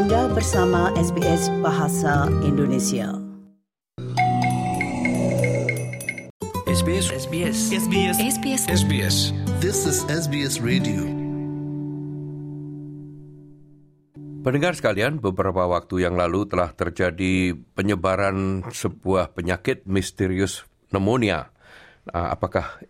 Anda bersama SBS Bahasa Indonesia. SBS SBS SBS SBS SBS This is SBS Radio. Pendengar sekalian, beberapa waktu yang lalu telah terjadi penyebaran sebuah penyakit misterius pneumonia. Nah, apakah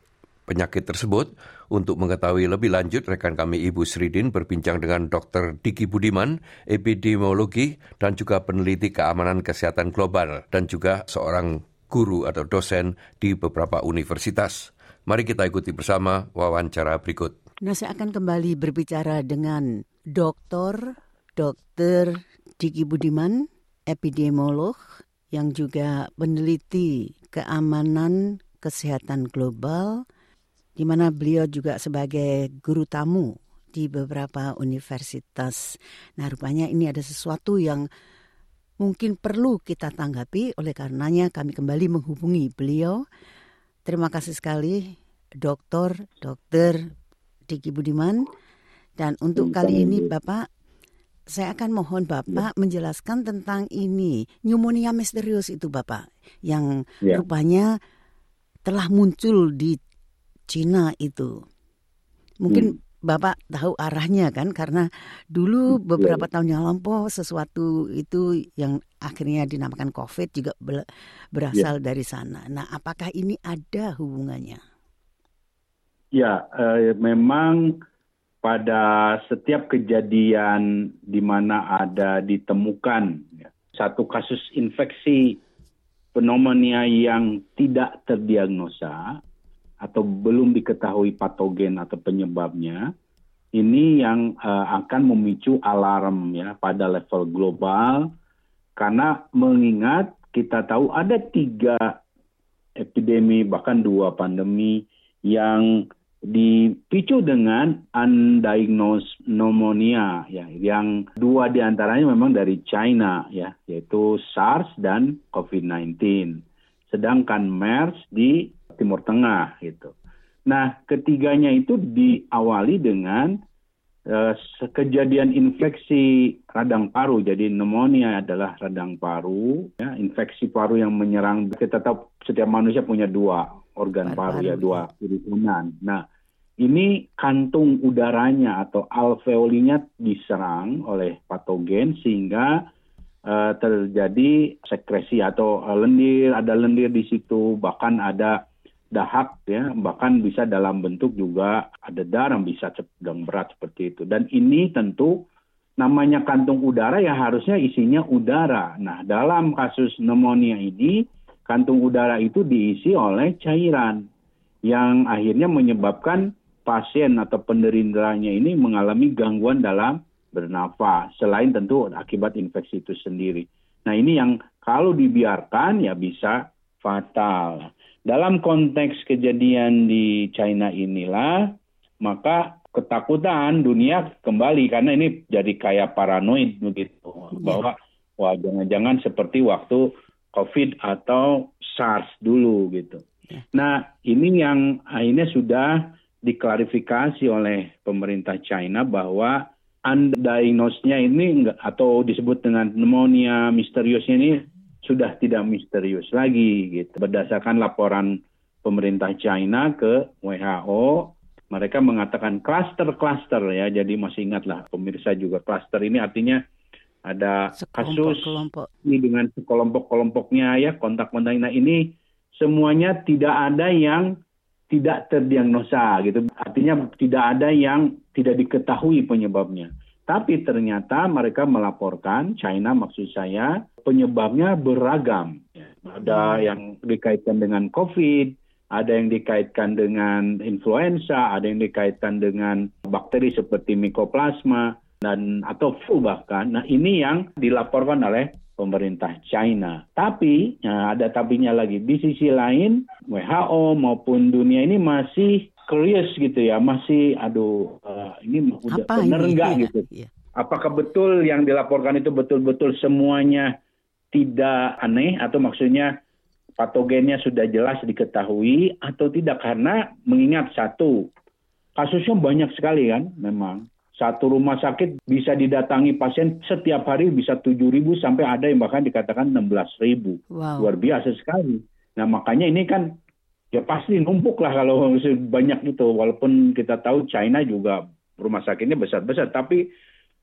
penyakit tersebut? Untuk mengetahui lebih lanjut, rekan kami Ibu Sridin berbincang dengan Dr. Diki Budiman, epidemiologi dan juga peneliti keamanan kesehatan global dan juga seorang guru atau dosen di beberapa universitas. Mari kita ikuti bersama wawancara berikut. Nah, saya akan kembali berbicara dengan Dr. Dr. Diki Budiman, epidemiolog yang juga peneliti keamanan kesehatan global, di mana beliau juga sebagai guru tamu di beberapa universitas. Nah, rupanya ini ada sesuatu yang mungkin perlu kita tanggapi, oleh karenanya kami kembali menghubungi beliau. Terima kasih sekali, Dokter Dokter Diki Budiman. Dan untuk kali ini, Bapak, saya akan mohon Bapak menjelaskan tentang ini, pneumonia misterius itu Bapak, yang Ya. rupanya telah muncul di Cina itu. Mungkin Bapak tahu arahnya kan, karena dulu beberapa tahun yang lampau sesuatu itu yang akhirnya dinamakan COVID juga berasal dari sana. Nah, apakah ini ada hubungannya? Ya, eh, memang pada setiap kejadian di mana ada ditemukan ya, satu kasus infeksi pneumonia yang tidak terdiagnosa atau belum diketahui patogen atau penyebabnya, ini yang eh, akan memicu alarm ya pada level global. Karena mengingat kita tahu ada tiga epidemi bahkan dua pandemi yang dipicu dengan undiagnosed pneumonia ya yang dua di antaranya memang dari China ya yaitu SARS dan COVID-19 sedangkan MERS di Timur Tengah gitu. Nah ketiganya itu diawali dengan eh, kejadian infeksi radang paru jadi pneumonia adalah radang paru ya infeksi paru yang menyerang kita tahu setiap manusia punya dua organ paru, Paru-paru, ya ya. dua irisan. Nah, ini kantung udaranya atau alveolinya diserang oleh patogen sehingga eh, terjadi sekresi atau eh, lendir, ada lendir di situ, bahkan ada dahak ya, bahkan bisa dalam bentuk juga ada darah bisa sedang berat seperti itu. Dan ini tentu namanya kantung udara ya harusnya isinya udara. Nah, dalam kasus pneumonia ini kantung udara itu diisi oleh cairan yang akhirnya menyebabkan pasien atau penderitanya ini mengalami gangguan dalam bernafas selain tentu akibat infeksi itu sendiri. Nah, ini yang kalau dibiarkan ya bisa fatal. Dalam konteks kejadian di China inilah maka ketakutan dunia kembali karena ini jadi kayak paranoid begitu. Bahwa wah jangan-jangan seperti waktu COVID atau SARS dulu gitu. Nah ini yang akhirnya sudah diklarifikasi oleh pemerintah China bahwa undiagnosed-nya ini enggak, atau disebut dengan pneumonia misteriusnya ini sudah tidak misterius lagi gitu. Berdasarkan laporan pemerintah China ke WHO, mereka mengatakan klaster-klaster ya. Jadi masih ingatlah pemirsa juga klaster ini artinya ada kasus Sekelompok-kelompok. ini dengan kelompok-kelompoknya ya kontak-kontak. Nah ini semuanya tidak ada yang tidak terdiagnosa gitu. Artinya tidak ada yang tidak diketahui penyebabnya. Tapi ternyata mereka melaporkan China maksud saya penyebabnya beragam. Ada yang dikaitkan dengan COVID, ada yang dikaitkan dengan influenza, ada yang dikaitkan dengan bakteri seperti mycoplasma dan atau flu bahkan. Nah ini yang dilaporkan oleh pemerintah China. Tapi nah, ada tapinya lagi di sisi lain WHO maupun dunia ini masih curious gitu ya, masih aduh eh, ini udah Apa bener ini? nggak Iya, gitu. iya. Apakah betul yang dilaporkan itu betul-betul semuanya tidak aneh atau maksudnya patogennya sudah jelas diketahui atau tidak karena mengingat satu kasusnya banyak sekali kan memang satu rumah sakit bisa didatangi pasien setiap hari bisa 7.000 sampai ada yang bahkan dikatakan 16.000. Wow. Luar biasa sekali. Nah makanya ini kan ya pasti numpuk lah kalau banyak itu. Walaupun kita tahu China juga rumah sakitnya besar-besar. Tapi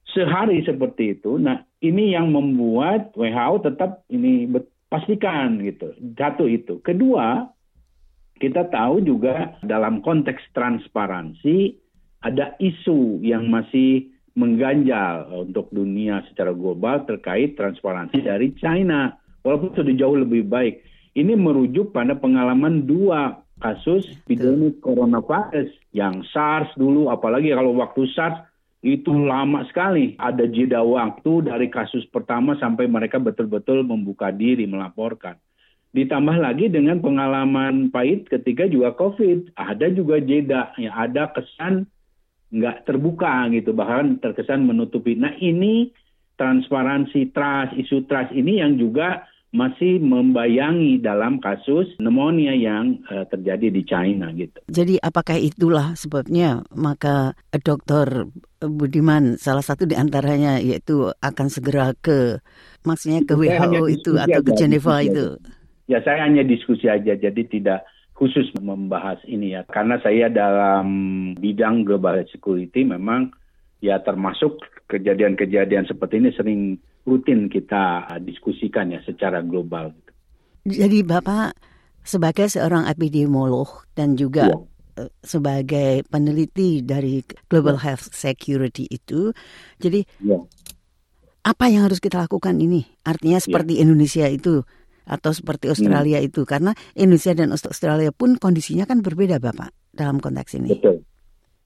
sehari seperti itu, nah ini yang membuat WHO tetap ini pastikan gitu. Satu itu. Kedua, kita tahu juga dalam konteks transparansi ada isu yang masih mengganjal untuk dunia secara global terkait transparansi dari China. Walaupun sudah jauh lebih baik. Ini merujuk pada pengalaman dua kasus epidemi coronavirus. Yang SARS dulu, apalagi kalau waktu SARS itu lama sekali. Ada jeda waktu dari kasus pertama sampai mereka betul-betul membuka diri, melaporkan. Ditambah lagi dengan pengalaman pahit ketika juga COVID. Ada juga jeda, ya, ada kesan nggak terbuka gitu, bahkan terkesan menutupi. Nah ini transparansi trust, isu trust ini yang juga masih membayangi dalam kasus pneumonia yang uh, terjadi di China gitu. Jadi apakah itulah sebabnya maka Dr. Budiman salah satu di antaranya yaitu akan segera ke maksudnya ke WHO itu atau ke Geneva itu. Ya saya hanya diskusi aja jadi tidak khusus membahas ini ya karena saya dalam bidang global security memang ya termasuk kejadian-kejadian seperti ini sering rutin kita diskusikan ya secara global. Jadi Bapak sebagai seorang epidemiolog dan juga ya. sebagai peneliti dari Global ya. Health Security itu, jadi ya. apa yang harus kita lakukan ini? Artinya seperti ya. Indonesia itu atau seperti Australia hmm. itu karena Indonesia dan Australia pun kondisinya kan berbeda Bapak dalam konteks ini. Betul.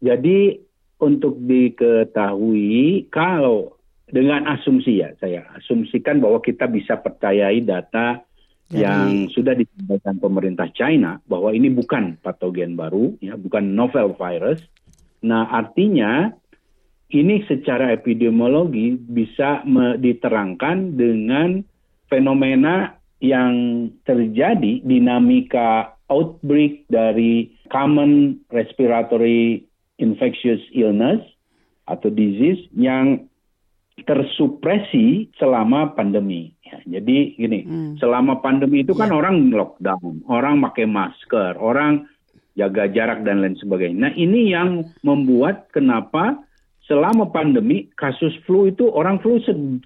Jadi untuk diketahui kalau dengan asumsi ya saya asumsikan bahwa kita bisa percayai data Jadi, yang sudah disampaikan pemerintah China bahwa ini bukan patogen baru ya bukan novel virus. Nah artinya ini secara epidemiologi bisa diterangkan dengan fenomena yang terjadi dinamika outbreak dari common respiratory infectious illness atau disease yang tersupresi selama pandemi. Ya, jadi gini, hmm. selama pandemi itu kan yeah. orang lockdown, orang pakai masker, orang jaga jarak dan lain sebagainya. Nah ini yang membuat kenapa selama pandemi kasus flu itu orang flu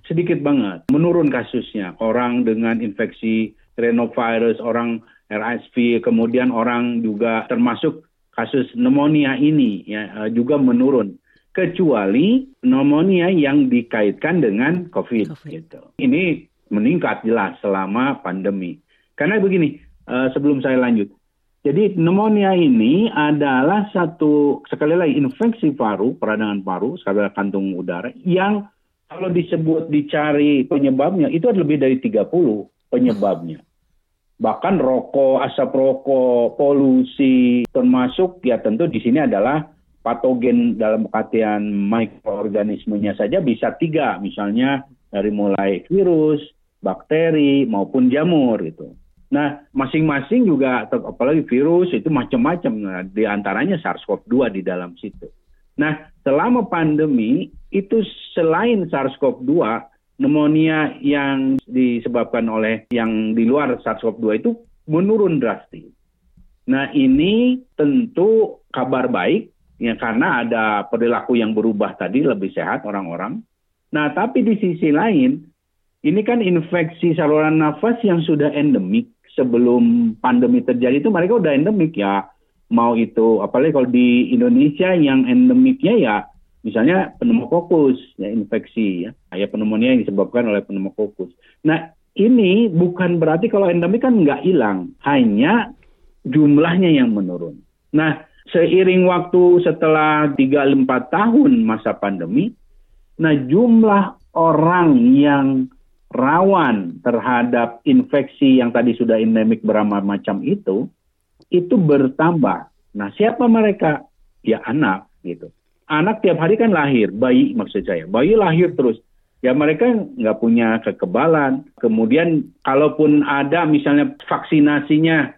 sedikit banget menurun kasusnya orang dengan infeksi rhinovirus orang RSV kemudian orang juga termasuk kasus pneumonia ini ya eh, juga menurun kecuali pneumonia yang dikaitkan dengan COVID, COVID. gitu ini meningkat jelas selama pandemi karena begini uh, sebelum saya lanjut jadi pneumonia ini adalah satu sekali lagi infeksi paru, peradangan paru, saluran kantung udara yang kalau disebut dicari penyebabnya itu ada lebih dari 30 penyebabnya. Bahkan rokok, asap rokok, polusi termasuk ya tentu di sini adalah patogen dalam artian mikroorganismenya saja bisa tiga misalnya dari mulai virus, bakteri maupun jamur itu. Nah, masing-masing juga apalagi virus itu macam-macam. Nah, di antaranya SARS-CoV-2 di dalam situ. Nah, selama pandemi itu selain SARS-CoV-2, pneumonia yang disebabkan oleh yang di luar SARS-CoV-2 itu menurun drastis. Nah, ini tentu kabar baik ya karena ada perilaku yang berubah tadi lebih sehat orang-orang. Nah, tapi di sisi lain ini kan infeksi saluran nafas yang sudah endemik sebelum pandemi terjadi itu mereka udah endemik ya mau itu apalagi kalau di Indonesia yang endemiknya ya misalnya pneumokokus ya infeksi ya ya pneumonia yang disebabkan oleh pneumokokus. Nah ini bukan berarti kalau endemik kan nggak hilang hanya jumlahnya yang menurun. Nah seiring waktu setelah 3-4 tahun masa pandemi, nah jumlah orang yang rawan terhadap infeksi yang tadi sudah endemik macam itu, itu bertambah. Nah, siapa mereka? Ya anak gitu. Anak tiap hari kan lahir, bayi maksud saya. Bayi lahir terus. Ya mereka nggak punya kekebalan. Kemudian kalaupun ada misalnya vaksinasinya,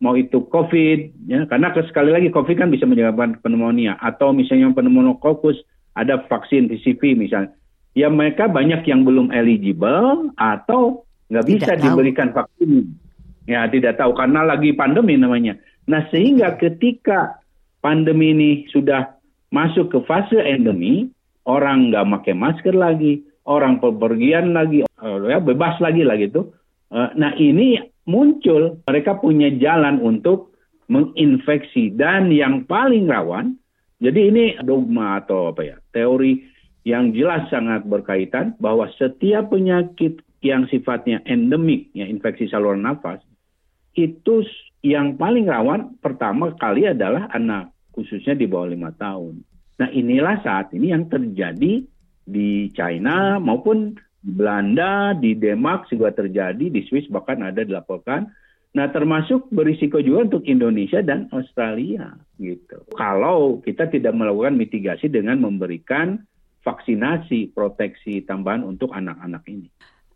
mau itu COVID, ya karena sekali lagi COVID kan bisa menyebabkan pneumonia atau misalnya pneumonokokus ada vaksin PCV misalnya, ya mereka banyak yang belum eligible atau nggak bisa Tidak tahu. diberikan vaksin. Ya tidak tahu karena lagi pandemi namanya. Nah sehingga ketika pandemi ini sudah masuk ke fase endemi, orang nggak pakai masker lagi, orang pepergian lagi, eh, ya bebas lagi lah gitu. Eh, Nah ini muncul mereka punya jalan untuk menginfeksi dan yang paling rawan. Jadi ini dogma atau apa ya teori yang jelas sangat berkaitan bahwa setiap penyakit yang sifatnya endemik, ya infeksi saluran nafas, itu yang paling rawan pertama kali adalah anak, khususnya di bawah lima tahun. Nah inilah saat ini yang terjadi di China maupun di Belanda, di Denmark juga terjadi, di Swiss bahkan ada dilaporkan. Nah termasuk berisiko juga untuk Indonesia dan Australia gitu. Kalau kita tidak melakukan mitigasi dengan memberikan vaksinasi proteksi tambahan untuk anak-anak ini.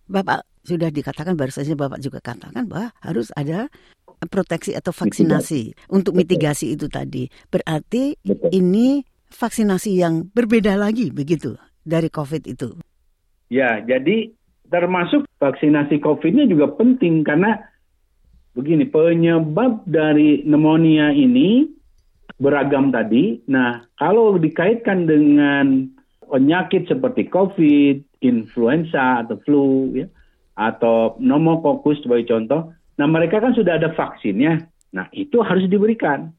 Bapak sudah dikatakan baru saja Bapak juga katakan bahwa harus ada proteksi atau vaksinasi untuk mitigasi itu tadi. Berarti Betul. ini vaksinasi yang berbeda lagi begitu dari COVID itu. Ya, jadi termasuk vaksinasi COVID-nya juga penting karena begini, penyebab dari pneumonia ini beragam tadi. Nah, kalau dikaitkan dengan penyakit seperti COVID, influenza atau flu ya, atau pneumococcus sebagai contoh, nah mereka kan sudah ada vaksinnya. Nah, itu harus diberikan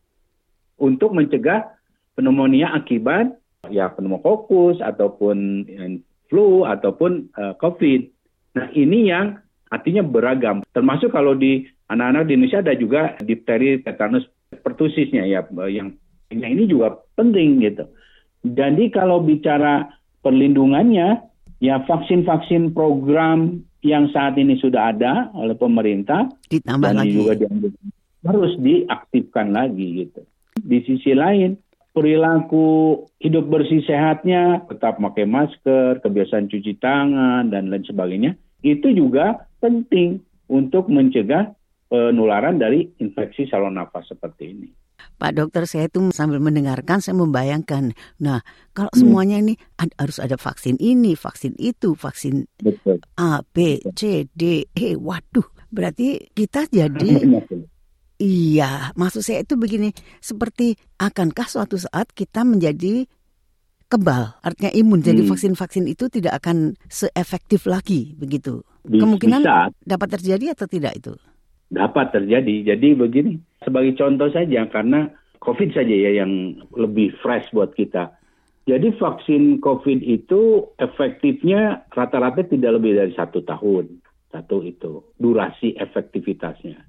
untuk mencegah pneumonia akibat ya pneumococcus ataupun flu ataupun eh, COVID. Nah, ini yang artinya beragam. Termasuk kalau di anak-anak di Indonesia ada juga difteri, tetanus, pertusisnya ya yang yang ini juga penting gitu. Jadi kalau bicara perlindungannya ya vaksin-vaksin program yang saat ini sudah ada oleh pemerintah Ditambah dan lagi. juga dianjurkan harus diaktifkan lagi gitu. Di sisi lain perilaku hidup bersih sehatnya tetap pakai masker, kebiasaan cuci tangan dan lain sebagainya itu juga penting untuk mencegah penularan dari infeksi saluran nafas seperti ini. Pak dokter saya itu sambil mendengarkan saya membayangkan. Nah, kalau Hmm. semuanya ini ad- harus ada vaksin ini, vaksin itu, vaksin Betul. A, B, C, D, E. Waduh, berarti kita jadi Iya, maksud saya itu begini, seperti akankah suatu saat kita menjadi kebal, artinya imun. Jadi Hmm. vaksin-vaksin itu tidak akan seefektif lagi, begitu. Bis- Kemungkinan bisa dapat terjadi atau tidak itu? dapat terjadi. Jadi begini, sebagai contoh saja karena COVID saja ya yang lebih fresh buat kita. Jadi vaksin COVID itu efektifnya rata-rata tidak lebih dari satu tahun. Satu itu durasi efektivitasnya.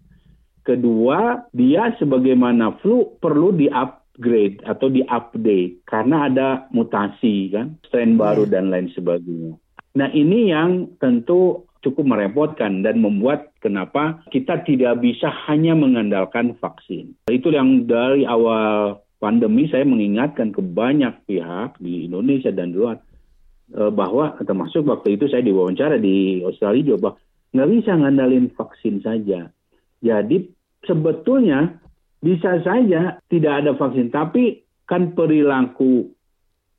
Kedua, dia sebagaimana flu perlu di-upgrade atau di-update karena ada mutasi kan, strain baru dan lain sebagainya. Nah, ini yang tentu cukup merepotkan dan membuat kenapa kita tidak bisa hanya mengandalkan vaksin. Itu yang dari awal pandemi saya mengingatkan ke banyak pihak di Indonesia dan di luar eh, bahwa termasuk waktu itu saya diwawancara di Australia juga bahwa nggak bisa ngandalin vaksin saja. Jadi sebetulnya bisa saja tidak ada vaksin, tapi kan perilaku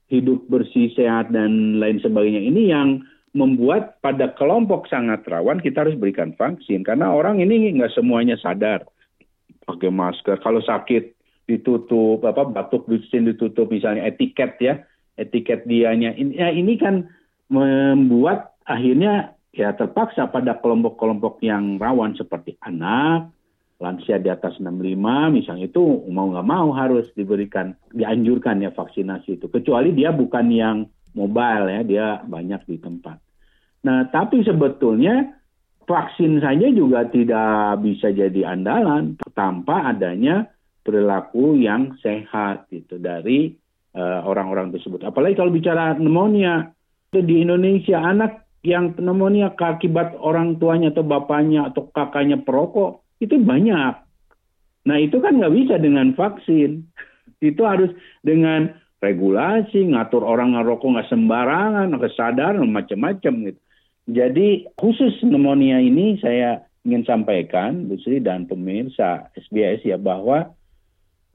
hidup bersih, sehat dan lain sebagainya ini yang membuat pada kelompok sangat rawan kita harus berikan vaksin karena orang ini nggak semuanya sadar pakai masker. Kalau sakit ditutup, apa batuk bersin ditutup misalnya etiket ya, etiket dianya. Ini, ya ini kan membuat akhirnya ya terpaksa pada kelompok-kelompok yang rawan seperti anak, lansia di atas 65 misalnya itu mau nggak mau harus diberikan dianjurkan ya vaksinasi itu kecuali dia bukan yang mobile ya dia banyak di tempat. Nah tapi sebetulnya vaksin saja juga tidak bisa jadi andalan tanpa adanya perilaku yang sehat itu dari uh, orang-orang tersebut. Apalagi kalau bicara pneumonia di Indonesia anak yang pneumonia akibat orang tuanya atau bapaknya atau kakaknya perokok itu banyak. Nah itu kan nggak bisa dengan vaksin. Itu harus dengan regulasi, ngatur orang ngerokok nggak sembarangan, kesadaran macam-macam gitu. Jadi khusus pneumonia ini saya ingin sampaikan, Bu Sri dan pemirsa SBS ya bahwa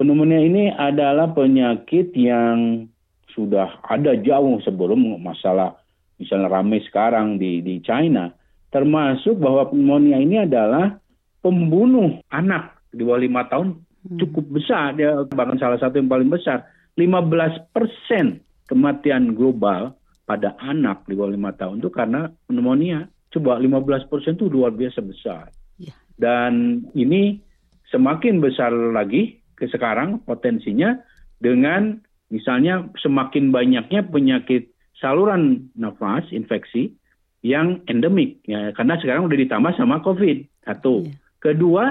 pneumonia ini adalah penyakit yang sudah ada jauh sebelum masalah misalnya ramai sekarang di di China termasuk bahwa pneumonia ini adalah pembunuh anak di bawah lima tahun Hmm. cukup besar dia bahkan salah satu yang paling besar 15 persen kematian global pada anak di bawah lima tahun itu karena pneumonia coba 15 persen itu luar biasa besar Ya. dan ini semakin besar lagi ke sekarang potensinya dengan misalnya semakin banyaknya penyakit saluran nafas infeksi yang endemik ya karena sekarang udah ditambah sama covid satu. Iya. kedua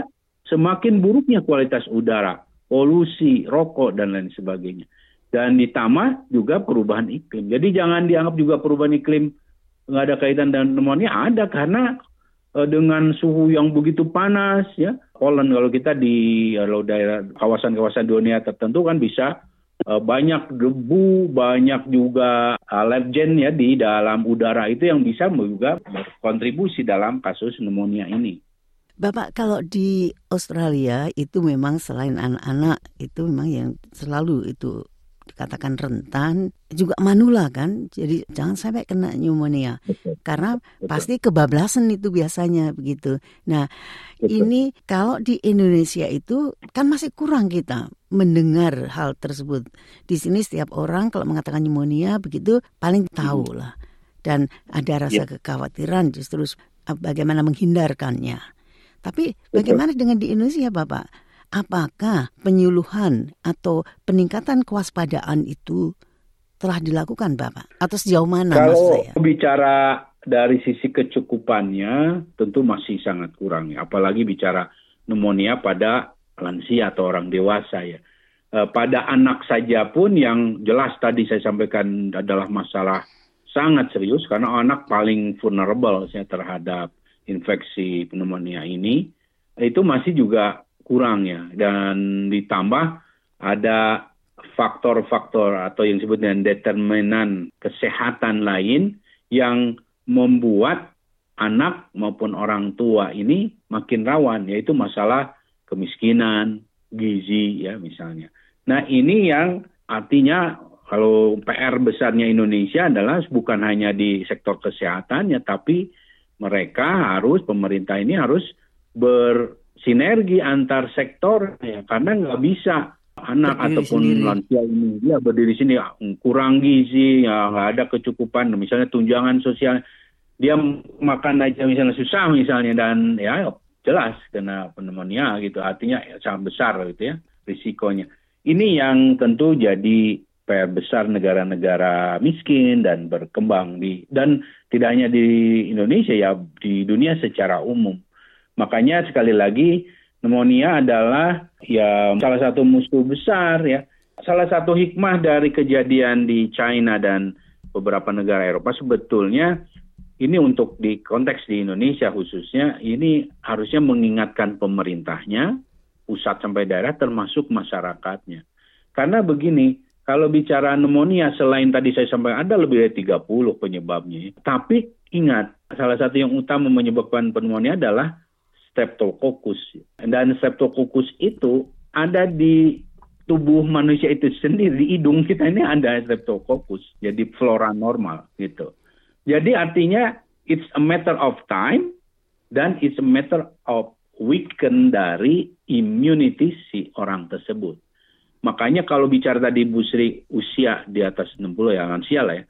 semakin buruknya kualitas udara polusi rokok dan lain sebagainya. Dan ditambah juga perubahan iklim. Jadi jangan dianggap juga perubahan iklim nggak ada kaitan dengan pneumonia ada. Karena eh, dengan suhu yang begitu panas ya Poland kalau kita di kalau daerah kawasan-kawasan dunia tertentu kan bisa eh, banyak debu banyak juga alergen ya di dalam udara itu yang bisa juga berkontribusi dalam kasus pneumonia ini. Bapak kalau di Australia itu memang selain anak-anak itu memang yang selalu itu dikatakan rentan juga manula kan jadi jangan sampai kena pneumonia karena Betul. pasti kebablasan itu biasanya begitu. Nah Betul. ini kalau di Indonesia itu kan masih kurang kita mendengar hal tersebut. Di sini setiap orang kalau mengatakan pneumonia begitu paling tahu lah dan ada rasa kekhawatiran justru bagaimana menghindarkannya. Tapi bagaimana dengan di Indonesia, Bapak? Apakah penyuluhan atau peningkatan kewaspadaan itu telah dilakukan, Bapak? Atau sejauh mana, Kalau saya? bicara dari sisi kecukupannya tentu masih sangat kurang ya. Apalagi bicara pneumonia pada lansia atau orang dewasa ya. Eh, pada anak saja pun yang jelas tadi saya sampaikan adalah masalah sangat serius karena anak paling vulnerable ya, terhadap infeksi pneumonia ini itu masih juga kurang ya dan ditambah ada faktor-faktor atau yang disebut dengan determinan kesehatan lain yang membuat anak maupun orang tua ini makin rawan yaitu masalah kemiskinan, gizi ya misalnya. Nah, ini yang artinya kalau PR besarnya Indonesia adalah bukan hanya di sektor kesehatan ya tapi mereka harus pemerintah ini harus bersinergi antar sektor ya karena nggak bisa anak Berdiri ataupun sendiri. lansia ini dia berdiri sini ya, kurang gizi ya nggak ada kecukupan misalnya tunjangan sosial dia makan aja misalnya susah misalnya dan ya jelas kena pneumonia gitu artinya ya, sangat besar gitu ya risikonya ini yang tentu jadi PR besar negara-negara miskin dan berkembang di dan tidak hanya di Indonesia ya di dunia secara umum makanya sekali lagi pneumonia adalah ya salah satu musuh besar ya. Salah satu hikmah dari kejadian di China dan beberapa negara Eropa sebetulnya ini untuk di konteks di Indonesia khususnya ini harusnya mengingatkan pemerintahnya pusat sampai daerah termasuk masyarakatnya. Karena begini kalau bicara pneumonia selain tadi saya sampaikan ada lebih dari 30 penyebabnya. Tapi ingat salah satu yang utama menyebabkan pneumonia adalah streptococcus dan streptococcus itu ada di tubuh manusia itu sendiri di hidung kita ini ada streptococcus jadi flora normal gitu jadi artinya it's a matter of time dan it's a matter of weaken dari immunity si orang tersebut. Makanya kalau bicara tadi Bu Sri usia di atas 60 ya lansia lah ya.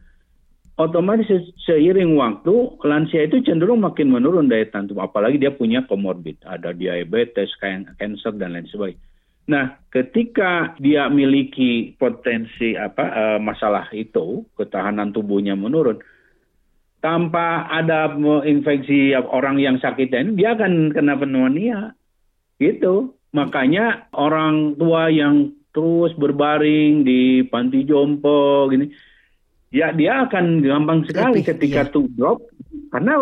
Otomatis se- seiring waktu lansia itu cenderung makin menurun daya tahan tubuh apalagi dia punya komorbid, ada diabetes, kan- cancer dan lain sebagainya. Nah, ketika dia miliki potensi apa eh, masalah itu, ketahanan tubuhnya menurun, tanpa ada infeksi orang yang sakit ini dia akan kena pneumonia. Gitu. Makanya orang tua yang terus berbaring di panti jompo gini ya dia akan gampang sekali Lebih, ketika iya. tuh drop karena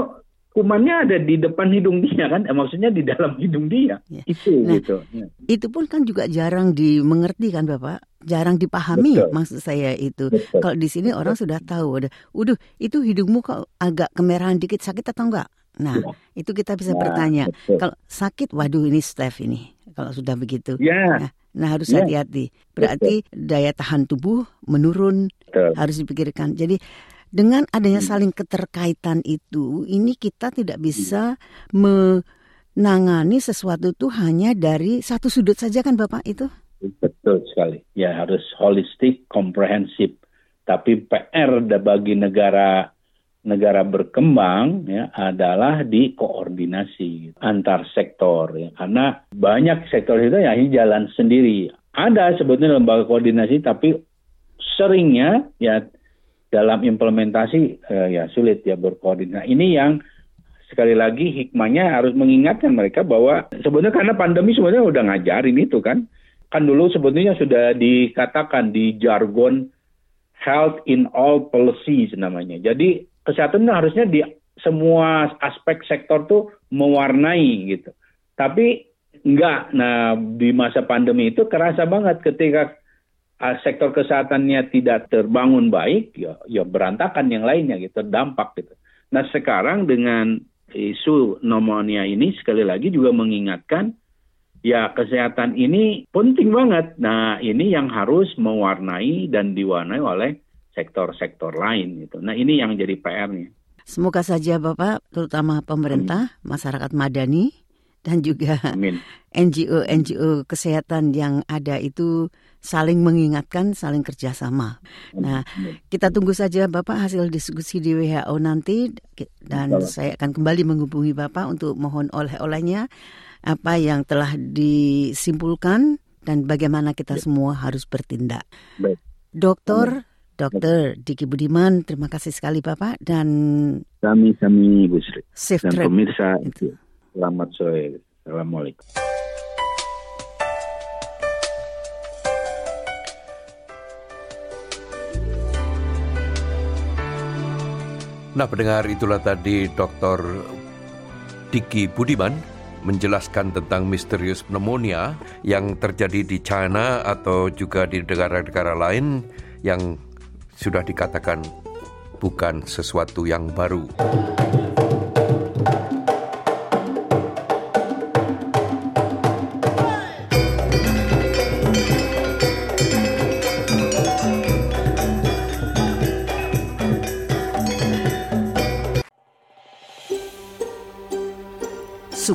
kumannya ada di depan hidung dia kan eh, maksudnya di dalam hidung dia Iya. itu Nah, gitu Ya, Itu pun kan juga jarang dimengerti kan Bapak, jarang dipahami Betul. maksud saya itu. betul. Kalau di sini orang sudah tahu, udah, udah itu hidungmu kok agak kemerahan dikit sakit atau enggak? Nah, Ya. itu kita bisa Nah, bertanya. betul. Kalau sakit, waduh ini Steph ini. Kalau sudah begitu. Ya, Nah, nah harus Ya. hati-hati. Berarti daya tahan tubuh menurun, betul. harus dipikirkan. Jadi dengan adanya Hmm. saling keterkaitan itu, ini kita tidak bisa menangani sesuatu itu hanya dari satu sudut saja kan Bapak itu? Betul sekali. Ya harus holistik, komprehensif. Tapi PR bagi negara negara berkembang ya adalah di koordinasi antar sektor ya karena banyak sektor itu ya ini jalan sendiri ada sebetulnya lembaga koordinasi tapi seringnya ya dalam implementasi eh, ya sulit ya berkoordinasi ini yang sekali lagi hikmahnya harus mengingatkan mereka bahwa sebenarnya karena pandemi sebenarnya udah ngajarin itu kan kan dulu sebetulnya sudah dikatakan di jargon health in all policies namanya. Jadi kesehatan harusnya di semua aspek sektor tuh mewarnai gitu. Tapi enggak. Nah, di masa pandemi itu kerasa banget ketika sektor kesehatannya tidak terbangun baik, ya, ya berantakan yang lainnya gitu, terdampak gitu. Nah, sekarang dengan isu pneumonia ini sekali lagi juga mengingatkan ya kesehatan ini penting banget. Nah, ini yang harus mewarnai dan diwarnai oleh sektor-sektor lain gitu. Nah, ini yang jadi PR-nya. Semoga saja Bapak, terutama pemerintah, masyarakat madani, dan juga. NGO-NGO kesehatan yang ada itu saling mengingatkan, saling kerjasama. Nah, kita tunggu saja Bapak hasil diskusi di WHO nanti dan saya akan kembali menghubungi Bapak untuk mohon oleh-olehnya apa yang telah disimpulkan dan bagaimana kita semua harus bertindak. Baik. Dokter, Dokter Diki Budiman, terima kasih sekali Bapak dan Kami-kami Bu Sri dan trip. pemirsa, Itu. Selamat sore. Assalamualaikum. Nah, pendengar itulah tadi Dr. Diki Budiman menjelaskan tentang misterius pneumonia yang terjadi di China atau juga di negara-negara lain yang sudah dikatakan bukan sesuatu yang baru.